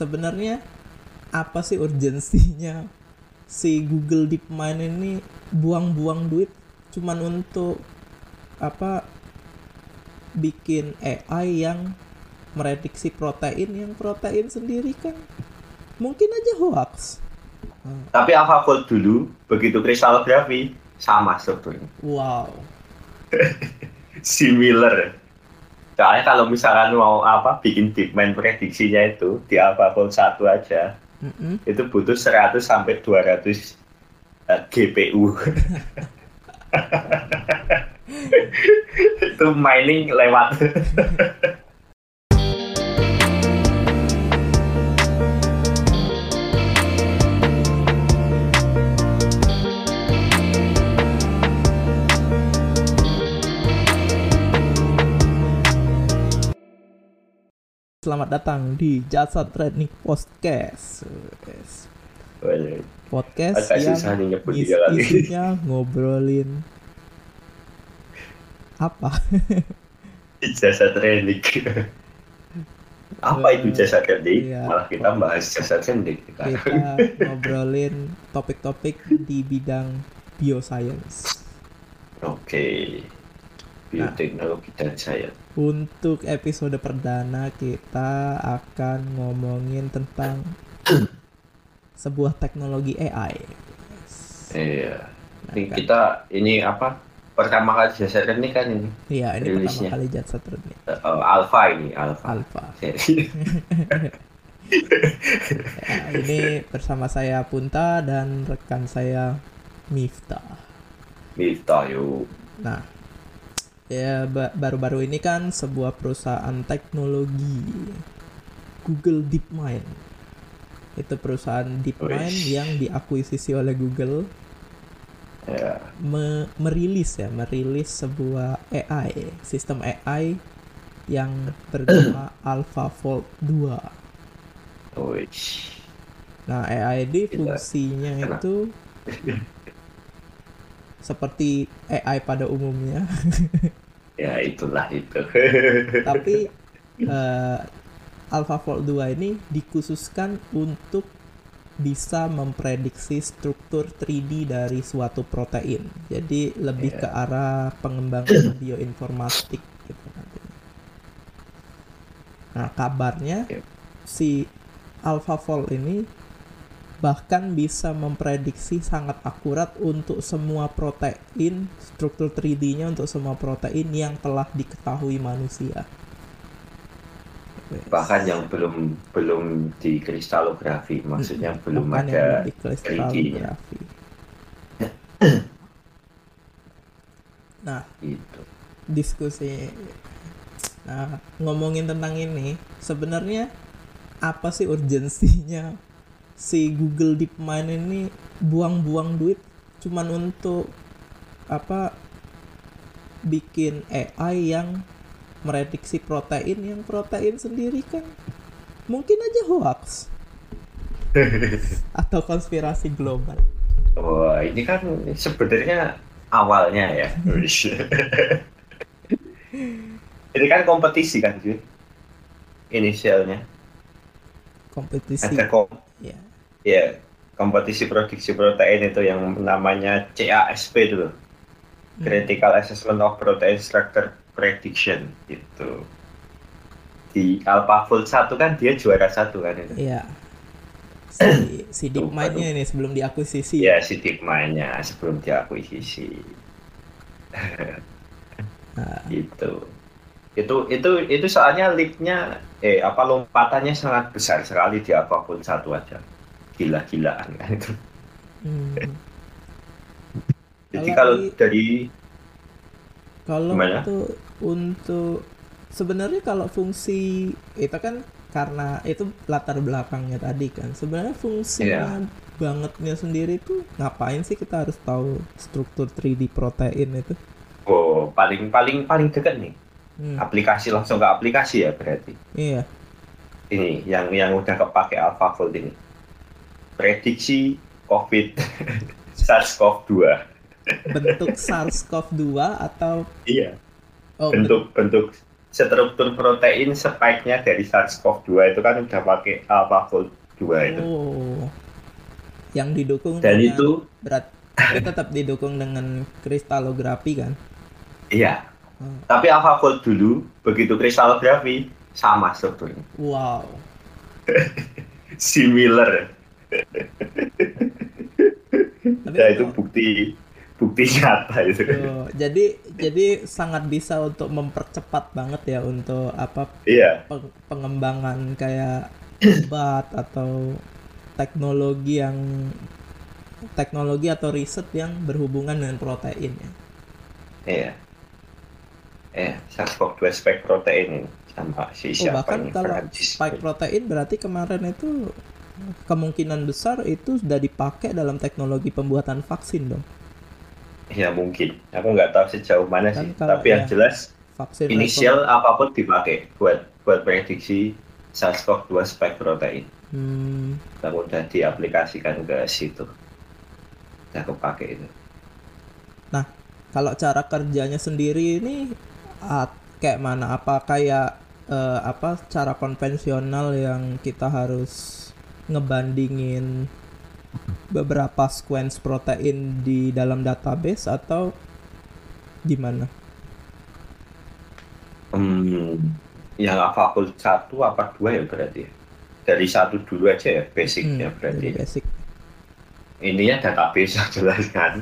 sebenarnya apa sih urgensinya si Google DeepMind ini buang-buang duit cuman untuk apa bikin AI yang merediksi protein yang protein sendiri kan mungkin aja hoax. Tapi AlphaFold dulu begitu kristalografi sama strukturnya. Wow. Similar. Soalnya kalau misalkan mau apa bikin DeepMind prediksinya itu di AlphaFold 1 aja Mm-mm. itu butuh 100 sampai 200 uh, GPU. itu mining lewat. Selamat datang di Jasa Training Podcast. Podcast yang is- isinya ngobrolin apa? jasa training. Apa itu jasa training? Iya. Malah kita bahas jasa training. Kita ngobrolin topik-topik di bidang bioscience. Oke. Bioteknologi dan sains. Untuk episode perdana kita akan ngomongin tentang sebuah teknologi AI. Yes. Iya. Ini Nah, kita ini apa? Pertama kali jasa training kan ini. Iya, ini rilisnya. pertama kali Jatsa Training Eh, alpha ini, alpha. Alpha. Ya, ini bersama saya Punta dan rekan saya Miftah. Miftah yuk. Nah, ya ba- baru-baru ini kan sebuah perusahaan teknologi Google DeepMind. Itu perusahaan DeepMind yang diakuisisi oleh Google Ya. me- merilis ya, merilis sebuah AI, sistem AI yang bernama AlphaFold 2. Wih. Nah, AI ini fungsinya itu seperti AI pada umumnya, Ya itulah itu. tapi eh, AlphaFold 2 ini dikhususkan untuk bisa memprediksi struktur 3D dari suatu protein. Jadi lebih Iya. ke arah pengembangan bioinformatik gitu. Nah, kabarnya Iya. si AlphaFold ini bahkan bisa memprediksi sangat akurat untuk semua protein, struktur 3D-nya untuk semua protein yang telah diketahui manusia. Bahkan yang belum belum di kristalografi, maksudnya belum Bahkan yang ada belum di. Nah, itu. diskusi nah ngomongin tentang ini sebenarnya apa sih urgensinya si Google DeepMind ini buang-buang duit cuman untuk apa bikin AI yang merediksi protein yang protein sendiri kan. Mungkin aja hoax. Atau konspirasi global. Wah ini kan sebenarnya awalnya ya. ini kan kompetisi kan cuy. Inisialnya. Kompetisi. Ada kom ya ya kompetisi produksi protein itu yang namanya CASP itu loh. Hmm. Critical Assessment of Protein Structure Prediction itu di AlphaFold 1 kan dia juara satu kan itu Iya. Si, si DeepMind-nya ini sebelum diakuisisi. ya si DeepMind-nya sebelum diakuisisi Nah, itu itu itu itu soalnya leap-nya eh apa lompatannya sangat besar sekali di AlphaFold 1 aja gila-gilaan kan itu hmm. jadi Kalau kalau dari Kalau Gimana? untuk untuk sebenarnya kalau fungsi itu kan karena itu latar belakangnya tadi kan. Sebenarnya fungsinya Iya. bangetnya sendiri tuh ngapain sih kita harus tahu struktur 3D protein itu? oh paling paling paling dekat nih Hmm, aplikasi langsung ke aplikasi ya berarti iya. ini yang yang udah kepake AlphaFold ini prediksi COVID SARS-CoV-2 Bentuk SARS-CoV-2 atau iya oh ben- bentuk bentuk struktur protein spike-nya dari SARS-CoV-2 itu kan udah pakai AlphaFold 2 itu. Oh. Yang didukung Dan dengan itu berat tapi tetap didukung dengan kristalografi kan? iya. Hmm. Tapi AlphaFold dulu begitu kristalografi sama strukturnya. Wow. Similar. Tapi Nah, itu bukti bukti nyata itu. Tuh, jadi jadi sangat bisa untuk mempercepat banget ya untuk apa Iya. peng- pengembangan kayak obat atau teknologi yang teknologi atau riset yang berhubungan dengan protein ya. Iya. Eh, SARS-CoV-2 spike protein ini sama si Oh, siapa bahkan kalau spike protein berarti kemarin itu kemungkinan besar itu sudah dipakai dalam teknologi pembuatan vaksin dong. Ya mungkin. Aku nggak tahu sejauh mana Kan sih. kalau Tapi yang ya, jelas Vaksin inisial apa pun dipakai buat buat prediksi SARS-CoV-2 spike protein. Hmm, mudah diaplikasikan ke situ. Udah kepake itu. kalau cara kerjanya sendiri ini kayak mana? Apa kayak eh, apa cara konvensional yang kita harus ngebandingin beberapa sequence protein di dalam database atau gimana? Hmm, yang AlphaFold satu apa dua ya berarti? ya? Dari satu dulu aja ya basicnya Hmm, berarti. dari basic. ininya database yang jelas kan.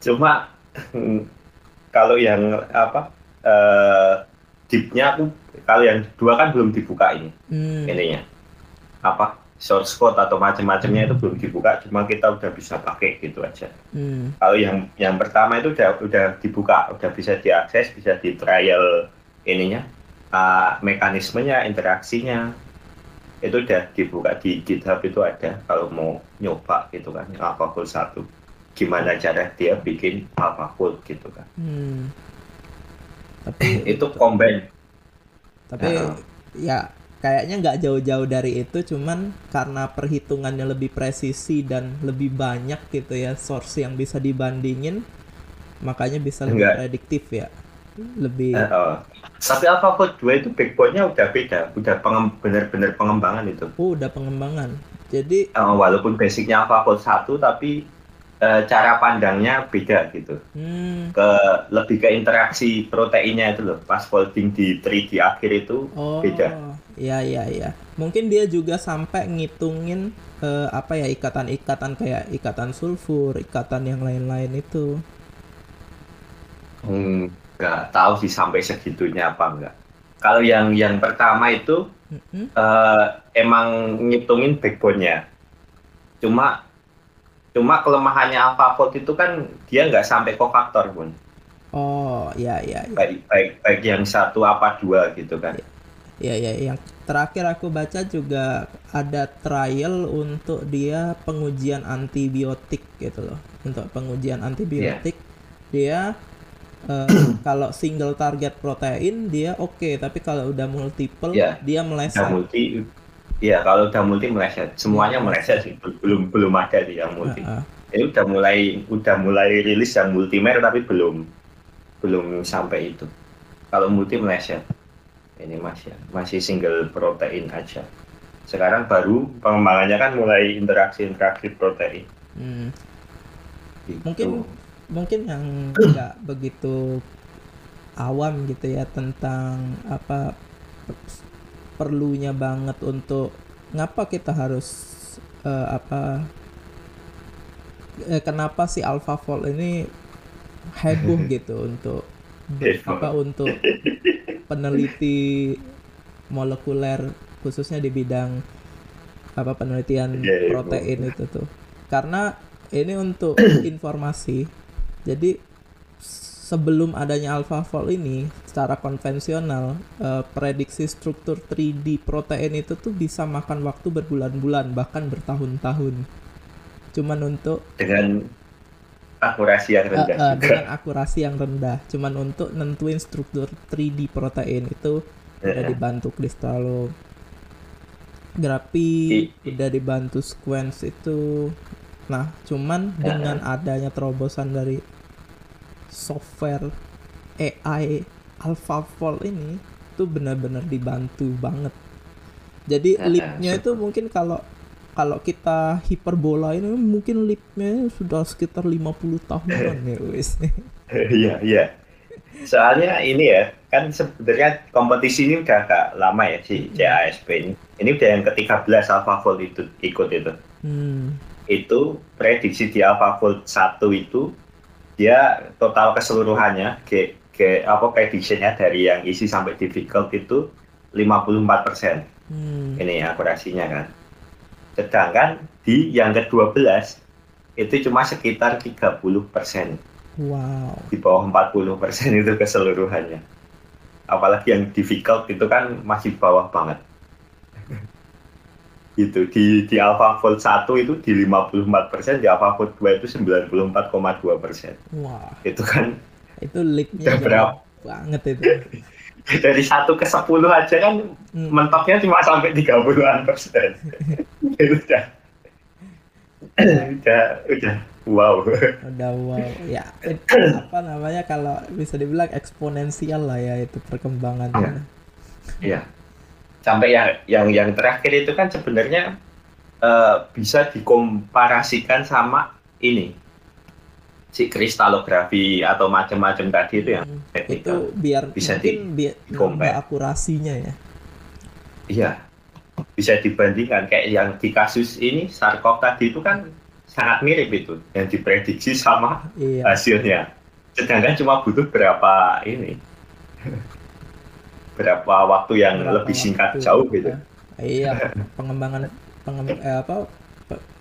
Cuma hmm, kalau yang apa eh deepnya aku kalau yang dua kan belum dibuka ini Hmm, ininya. Apa? Source code atau macam-macamnya itu belum dibuka cuma kita udah bisa pakai gitu aja. Hmm, kalau yang yang pertama itu udah udah dibuka udah bisa diakses bisa di trial ininya uh, mekanismenya interaksinya itu udah dibuka di GitHub itu ada kalau mau nyoba gitu kan AlphaFold satu. Gimana cara dia bikin AlphaFold gitu kan. Hmm. Tapi itu combine tapi Heeh. ya kayaknya nggak jauh-jauh dari itu cuman karena perhitungannya lebih presisi dan lebih banyak gitu ya source yang bisa dibandingin makanya bisa lebih Enggak. prediktif ya lebih Eh, oh. tapi AlphaFold 2 itu backbone-nya udah beda udah pengem- bener-bener pengembangan itu oh udah pengembangan jadi Eh, walaupun basicnya AlphaFold 1 tapi eh, cara pandangnya beda gitu. Hmm, ke lebih ke interaksi proteinnya itu loh. Pas folding di 3D akhir itu oh. beda. Ya ya ya mungkin dia juga sampai ngitungin eh, apa ya ikatan-ikatan kayak ikatan sulfur ikatan yang lain-lain itu. Hmm, nggak tahu sih sampai segitunya apa enggak. Kalau yang yang pertama itu Mm-mm. eh, emang ngitungin backbone-nya. Cuma cuma kelemahannya AlphaFold itu kan dia nggak sampai kofaktor pun oh ya ya ya baik baik baik yang satu apa dua gitu kan Ya, ya, yang terakhir aku baca juga ada trial untuk dia pengujian antibiotik gitu loh. Untuk pengujian antibiotik dia eh, kalau single target protein dia oke, tapi kalau udah multiple Iya. dia meleset. multi Iya, kalau udah multi meleset, semuanya meleset sih, belum belum ada sih yang multi. Heeh. Ini udah mulai udah mulai rilis yang multimer tapi belum belum sampai itu. Kalau multi meleset, ini masih masih single protein aja. Sekarang baru pengembangannya kan mulai interaksi-interaksi protein. Hmm. Gitu. Mungkin mungkin yang nggak begitu awam gitu ya tentang apa perlunya banget untuk ngapa kita harus eh, apa eh, kenapa si AlphaFold ini heboh gitu untuk apa untuk peneliti molekuler khususnya di bidang apa penelitian Iya, iya, protein itu tuh. Karena ini untuk informasi. Jadi sebelum adanya AlphaFold ini secara konvensional eh, prediksi struktur 3D protein itu tuh bisa makan waktu berbulan-bulan bahkan bertahun-tahun. Cuman untuk dengan akurasi yang rendah eh, juga. dengan akurasi yang rendah. Cuman untuk nentuin struktur 3D protein itu udah Eh, dibantu kristalografi I- udah dibantu sequence itu. Nah cuman dengan adanya terobosan dari software AI AlphaFold ini tuh benar-benar dibantu banget. Jadi leapnya itu mungkin kalau kalau kita hiperbola ini mungkin leapnya sudah sekitar 50 tahunan ya wis. Iya, iya. Soalnya ini ya, kan sebenarnya kompetisi ini udah agak lama ya si CASP ini. Ini udah yang ke-13 AlphaFold itu ikut itu. Hmm. Itu prediksi di AlphaFold 1 itu dia total keseluruhannya G, G apa prediksinya dari yang isi sampai difficult itu 54% Hmm. ini akurasinya kan. Sedangkan di yang ke-12 itu cuma sekitar 30% Wow. di bawah 40% itu keseluruhannya. Apalagi yang difficult itu kan masih bawah banget. Itu di di AlphaFold 1 itu di 54%, di AlphaFold 2 itu 94,2%. Wah, Itu kan itu jauh berapa? banget itu. dari 1 ke 10 aja kan Hmm. mentoknya cuma sampai 30-an persen. itu udah udah udah wow. Udah wow. Ya, itu apa namanya kalau bisa dibilang eksponensial lah ya itu perkembangannya. Iya. Sampai yang yang yang terakhir itu kan sebenarnya eh, bisa dikomparasikan sama ini si kristalografi atau macam-macam tadi itu yang Hmm. Itu biar Bisa mungkin biar di-compare. nambah akurasinya ya. Iya. Bisa dibandingkan kayak yang di kasus ini Sarkov tadi itu kan sangat mirip itu yang diprediksi sama Iya. hasilnya. Sedangkan cuma butuh berapa ini berapa waktu yang Berapa lebih singkat waktu. jauh gitu. Iya, pengembangan pengem, eh, apa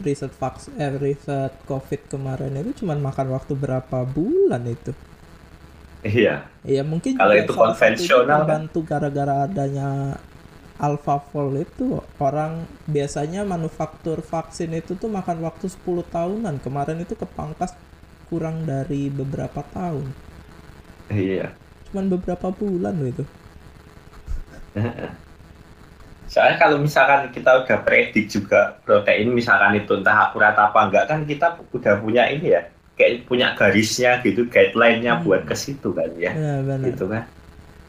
riset vaks eh, riset COVID kemarin itu cuma makan waktu berapa bulan itu. Iya. Iya mungkin Kalau itu konvensional kan? terbantu gara-gara adanya AlphaFold itu orang biasanya manufaktur vaksin itu tuh makan waktu 10 tahunan. Kemarin itu kepangkas kurang dari beberapa tahun. Iya. Cuman beberapa bulan loh itu. Soalnya kalau misalkan kita udah predik juga protein misalkan itu entah akurat apa enggak kan kita udah punya ini ya kayak punya garisnya gitu guideline-nya Hmm. buat ke situ kan ya Ya benar. gitu kan.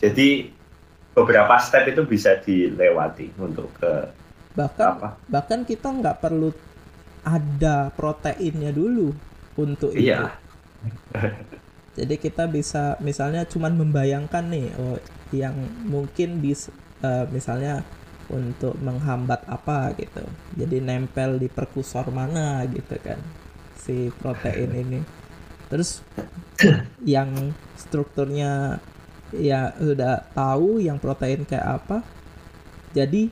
Jadi beberapa step itu bisa dilewati untuk ke Bahkan apa? bahkan kita nggak perlu ada proteinnya dulu untuk itu. Jadi kita bisa misalnya cuman membayangkan nih oh yang mungkin bisa misalnya untuk menghambat apa gitu. Jadi nempel di perkusor mana gitu kan si protein ini. Terus yang strukturnya ya sudah tahu yang protein kayak apa. Jadi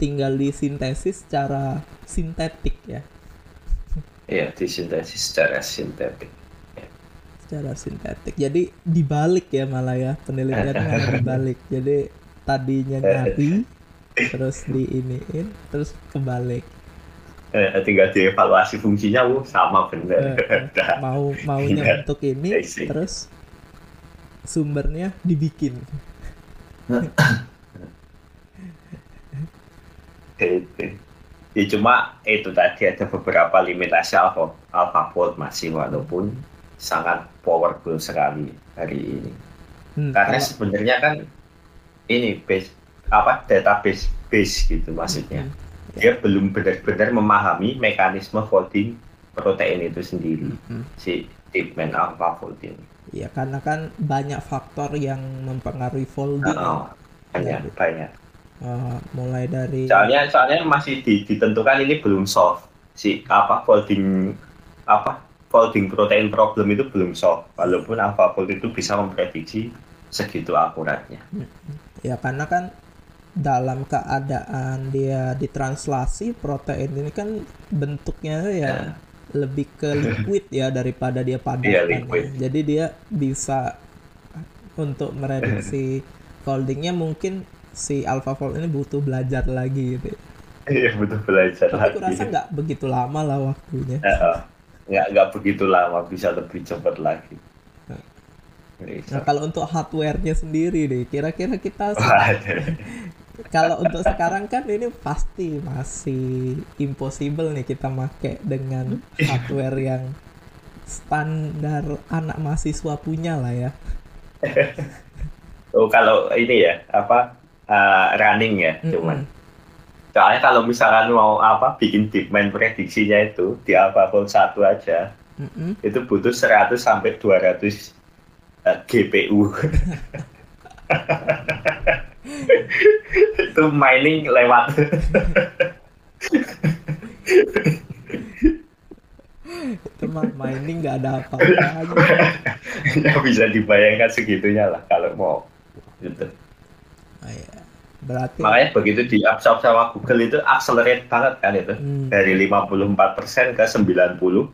tinggal disintesis secara sintetik ya. Iya, disintesis secara sintetik. Secara sintetik. Jadi dibalik ya malah ya penelitiannya malah dibalik. Jadi tadinya nyari terus diiniin terus kebalik. Eh, tinggal dievaluasi fungsinya, uh, sama bener. Eh, eh, mau maunya Iya. untuk ini terus sumbernya dibikin. Gitu. Ya cuma itu tadi ada beberapa limitasi alpha AlphaFold masih walaupun sangat powerful sekali hari ini. Hmm, Karena sebenarnya kan ini base apa database base gitu maksudnya. Hmm, Dia belum benar-benar memahami mekanisme folding protein itu sendiri hmm. si Deepman AlphaFold ini. Ya karena kan banyak faktor yang mempengaruhi folding. Oh, banyak Jadi- banyak. Uh, mulai dari Soalnya soalnya masih di- ditentukan ini belum solve si apa folding apa folding protein problem itu belum solve walaupun AlphaFold itu bisa memprediksi segitu akuratnya. Ya karena kan dalam keadaan dia ditranslasi protein ini kan bentuknya ya Ya. lebih ke liquid ya daripada dia padat Iya, kan ya. Jadi dia bisa untuk merediksi foldingnya mungkin si AlphaFold ini butuh belajar lagi gitu. Iya betul belajar Tapi lagi. aku rasa nggak begitu lama lah waktunya. Ya, oh. Nggak nggak begitu lama bisa lebih cepat lagi. Bisa. Nah kalau untuk hardware-nya sendiri deh, kira-kira kita kalau untuk sekarang kan ini pasti masih impossible nih kita make dengan hardware yang standar anak mahasiswa punya lah ya. oh kalau ini ya apa uh, running ya Mm-mm. cuman soalnya kalau misalkan mau apa bikin DeepMind prediksinya itu di AlphaFold 1 aja Mm-mm. itu butuh 100 sampai 200 uh, GPU itu mining lewat itu mah mining nggak ada apa-apanya nggak bisa dibayangkan segitunya lah kalau mau gitu oh, iya. Berarti makanya begitu diabsorb sama Google itu accelerate banget kan itu. Hmm. dari 54% ke 90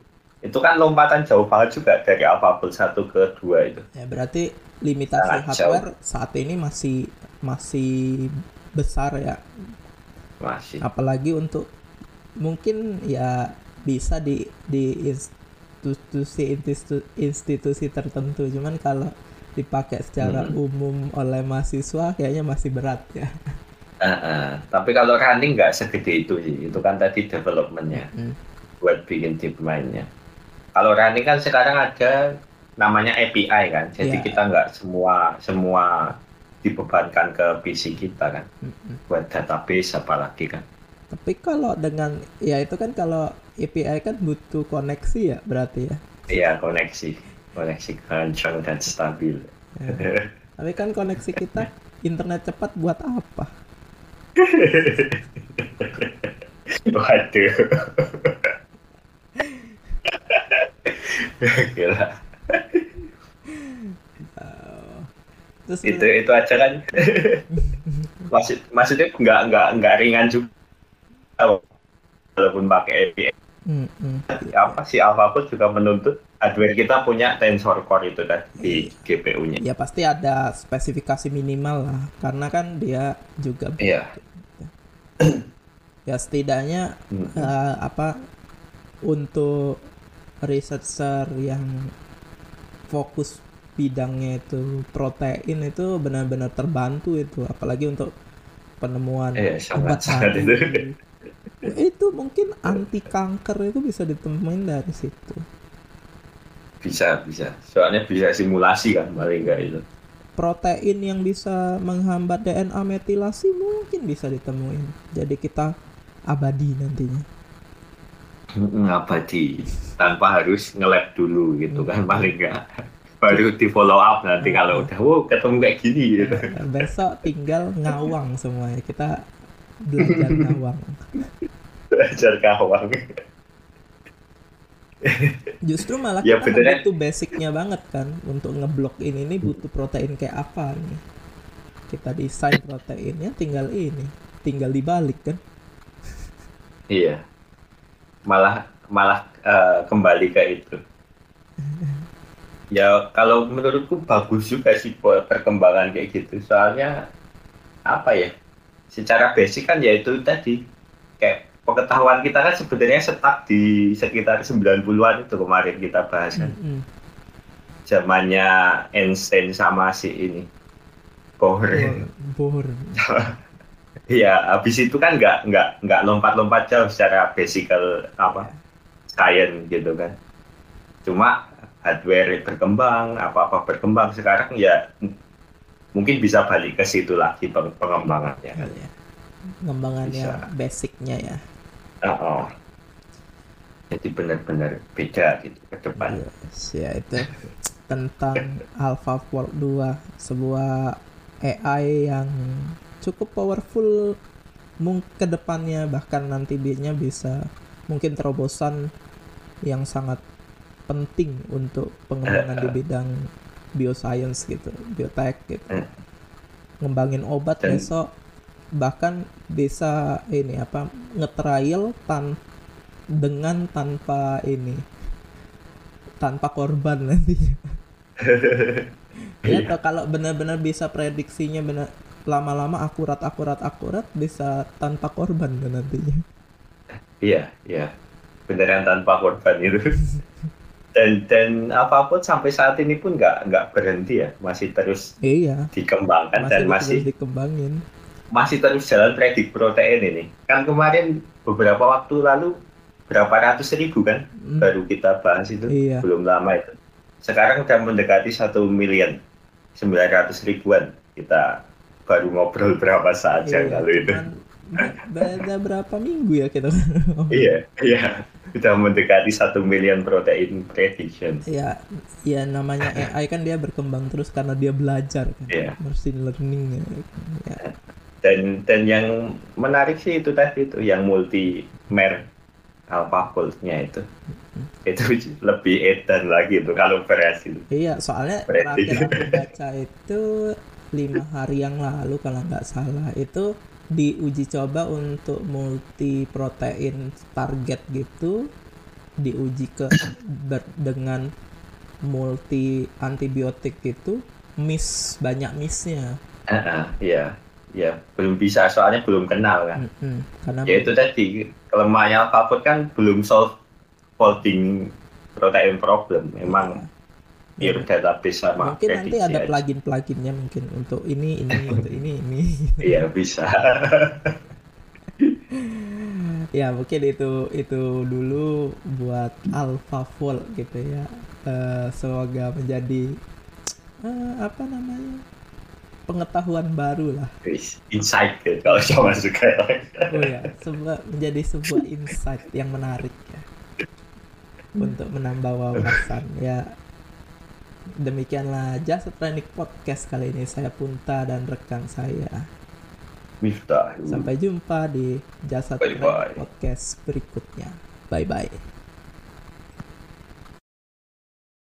itu kan lompatan jauh banget juga dari AlphaFold 1 ke 2 itu. Ya berarti limitasi Sangat hardware saat ini masih masih besar ya. Masih. Apalagi untuk mungkin ya bisa di di institusi institusi, institusi tertentu. Cuman kalau dipakai secara Hmm. umum oleh mahasiswa kayaknya masih berat ya Eh, eh. tapi kalau running nggak segede itu sih itu kan tadi developmentnya Hmm. buat bikin DeepMind-nya kalau running kan sekarang ada namanya API kan jadi Iya. kita nggak semua semua dibebankan ke PC kita kan Mm-mm. buat database apalagi kan tapi kalau dengan ya itu kan kalau API kan butuh koneksi ya berarti ya iya koneksi koneksi kencang dan stabil Ya. tapi kan koneksi kita internet cepat buat apa Waduh. Gila. terus Itu itu aja kan. Maksud maksudnya nggak nggak nggak ringan juga. Walaupun pakai API. Mm-mm. Apa sih AlphaFold juga menuntut hardware kita punya tensor core itu kan di GPU-nya. ya pasti ada spesifikasi minimal lah karena kan dia juga Iya. ya setidaknya Hmm. eh, apa untuk researcher yang fokus bidangnya itu protein itu benar-benar terbantu itu apalagi untuk penemuan Iya, obat sangat sangat baru. itu. itu mungkin anti kanker itu bisa ditemuin dari situ. Bisa bisa. Soalnya bisa simulasi kan paling nggak itu. protein yang bisa menghambat DNA metilasi mungkin bisa ditemuin. Jadi kita abadi nantinya. Abadi. Tanpa harus nge-lab dulu gitu kan paling nggak. Baru di follow up nanti kalau udah wow ketemu kayak gini. Gitu. Besok tinggal ngawang semuanya kita belajar ngawang belajar kawang justru malah Ya, kita butuh basicnya banget kan. Untuk ngeblok ini nih butuh protein kayak apa nih? Kita desain proteinnya tinggal ini tinggal dibalik kan. Iya. Malah malah eh, kembali ke itu. Ya kalau menurutku bagus juga sih per- perkembangan kayak gitu. Soalnya apa ya? Secara basic kan ya itu tadi. Kayak pengetahuan kita kan sebenarnya stuck di sekitar 90-an itu kemarin kita bahas kan Mm-mm. zamannya Einstein sama si ini Bohr Bohr Iya, habis itu kan nggak nggak nggak lompat-lompat jauh secara basical apa science gitu kan. Cuma hardware berkembang, apa-apa berkembang sekarang ya mungkin bisa balik ke situ lagi peng- pengembangannya. kali ya pengembangannya Bisa. basicnya ya Oh, oh. Jadi benar-benar beda gitu ke depan. Yes, ya itu tentang AlphaFold 2 sebuah AI yang cukup powerful mungkin ke depannya bahkan nanti nya bisa mungkin terobosan yang sangat penting untuk pengembangan di bidang bioscience gitu, biotek gitu. Eh. Ngembangin obat Dan- besok bahkan bisa ini apa ngetrial tan dengan tanpa ini tanpa korban nantinya. ya atau kalau benar-benar bisa prediksinya benar lama-lama akurat akurat akurat bisa tanpa korban nantinya. Iya, iya. Beneran tanpa korban itu. dan dan apa pun sampai saat ini pun nggak nggak berhenti ya, masih terus Iya, dikembangkan dan masih, masih terus dikembangin. Masih terus jalan predik protein ini. Kan kemarin beberapa waktu lalu berapa ratus ribu kan Hmm, baru kita bahas itu Iya. belum lama itu. Sekarang udah mendekati satu million 900 ribuan kita baru ngobrol berapa saat Iya, yang lalu itu. be- beda berapa minggu ya kita Iya, iya. Sudah mendekati satu million protein prediction. ya ya namanya AI kan dia berkembang terus karena dia belajar kan Iya. machine learning ya, ya. Dan dan yang menarik sih itu tadi itu yang multi mer AlphaFold-nya itu. Itu lebih edan lagi itu kalau berhasil. iya soalnya terakhir aku baca itu lima hari yang lalu kalau nggak salah itu diuji coba untuk multi protein target gitu diuji ke ber- dengan multi antibiotik gitu miss banyak missnya ah, Iya, iya. Belum bisa soalnya belum kenal kan. Mm-mm. karena Ya itu tadi kelemahannya AlphaFold kan belum solve folding protein problem. Memang Iya. pure database sama mungkin nanti ada aja. plugin pluginnya mungkin untuk ini ini untuk ini ini Iya bisa. ya mungkin itu itu dulu buat AlphaFold gitu ya Eh, semoga menjadi eh, apa namanya pengetahuan baru lah. Insight gitu kalau sama suka. oh ya sebuah menjadi sebuah insight yang menarik ya. Untuk menambah wawasan ya. Demikianlah Just Training Podcast kali ini. Saya Punta dan rekan saya. Miftah. sampai jumpa di Jasa. Training Podcast berikutnya. Bye bye